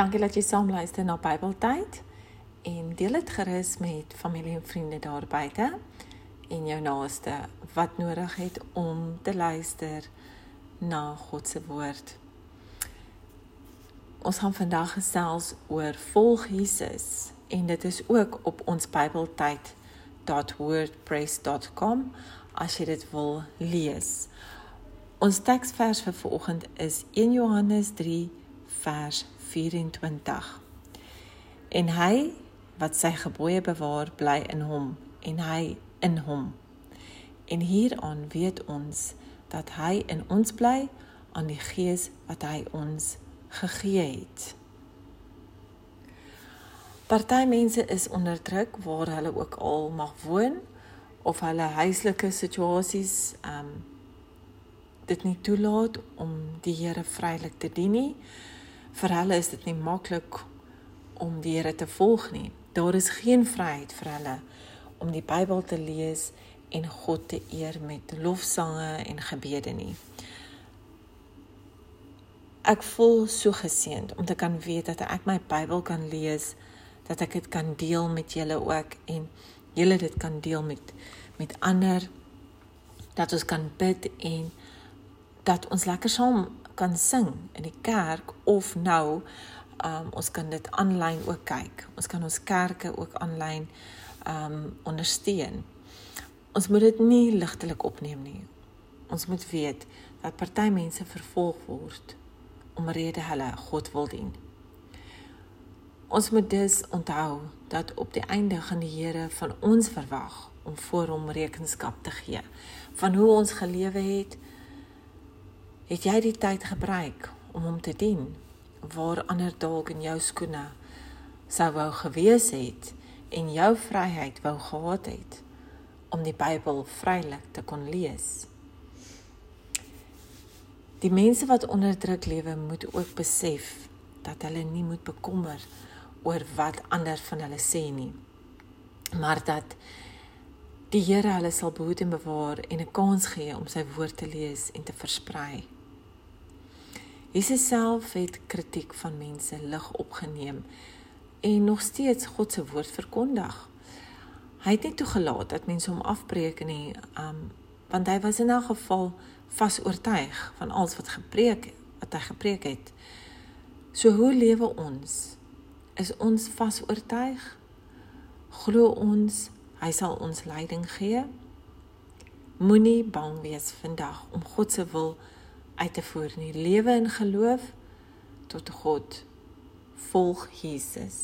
Dankie dat jy saam luister na Bybeltyd en deel dit gerus met familie en vriende daar buite en jou naaste wat nodig het om te luister na God se woord. Ons gaan vandag gesels oor volg Jesus en dit is ook op ons bybeltyd.wordpress.com as jy dit wil lees. Ons teksvers vir vanoggend is 1 Johannes 3 vers 24. En hy wat sy gebooie bewaar, bly in hom en hy in hom. En hieraan weet ons dat hy in ons bly aan die gees wat hy ons gegee het. Party mense is onder druk waar hulle ook al mag woon of hulle huislike situasies um dit nie toelaat om die Here vrylik te dien nie. Vir hulle is dit nie maklik om die Here te volg nie. Daar is geen vryheid vir hulle om die Bybel te lees en God te eer met lofsange en gebede nie. Ek voel so geseënd om te kan weet dat ek my Bybel kan lees, dat ek dit kan deel met julle ook en julle dit kan deel met met ander dat ons kan bid en dat ons lekker saam kan sing in die kerk of nou um, ons kan dit aanlyn ook kyk. Ons kan ons kerke ook aanlyn um ondersteun. Ons moet dit nie ligtelik opneem nie. Ons moet weet dat party mense vervolg word omrede hulle God wil dien. Ons moet dus onthou dat op die einde gaan die Here van ons verwag om voor hom rekenskap te gee van hoe ons gelewe het. Het jy die tyd gebruik om hom te dien waar ander dalk in jou skoene sou wou gewees het en jou vryheid wou gehad het om die Bybel vrylik te kon lees? Die mense wat onder druk lewe moet ook besef dat hulle nie moet bekommer oor wat ander van hulle sê nie. Maar dat die Here hulle sal behoed en bewaar en 'n kans gee om sy woord te lees en te versprei. Jesus self het kritiek van mense lig opgeneem en nog steeds God se woord verkondig. Hy het nie toegelaat dat mense hom afbreek nie, um, want hy was in 'n geval vas oortuig van alles wat gepreek wat hy gepreek het. So hoe lewe ons? Is ons vas oortuig? Glo ons hy sal ons leiding gee? Moenie bang wees vandag om God se wil uit te voer nie. Lewe in geloof tot God. Volg Jesus.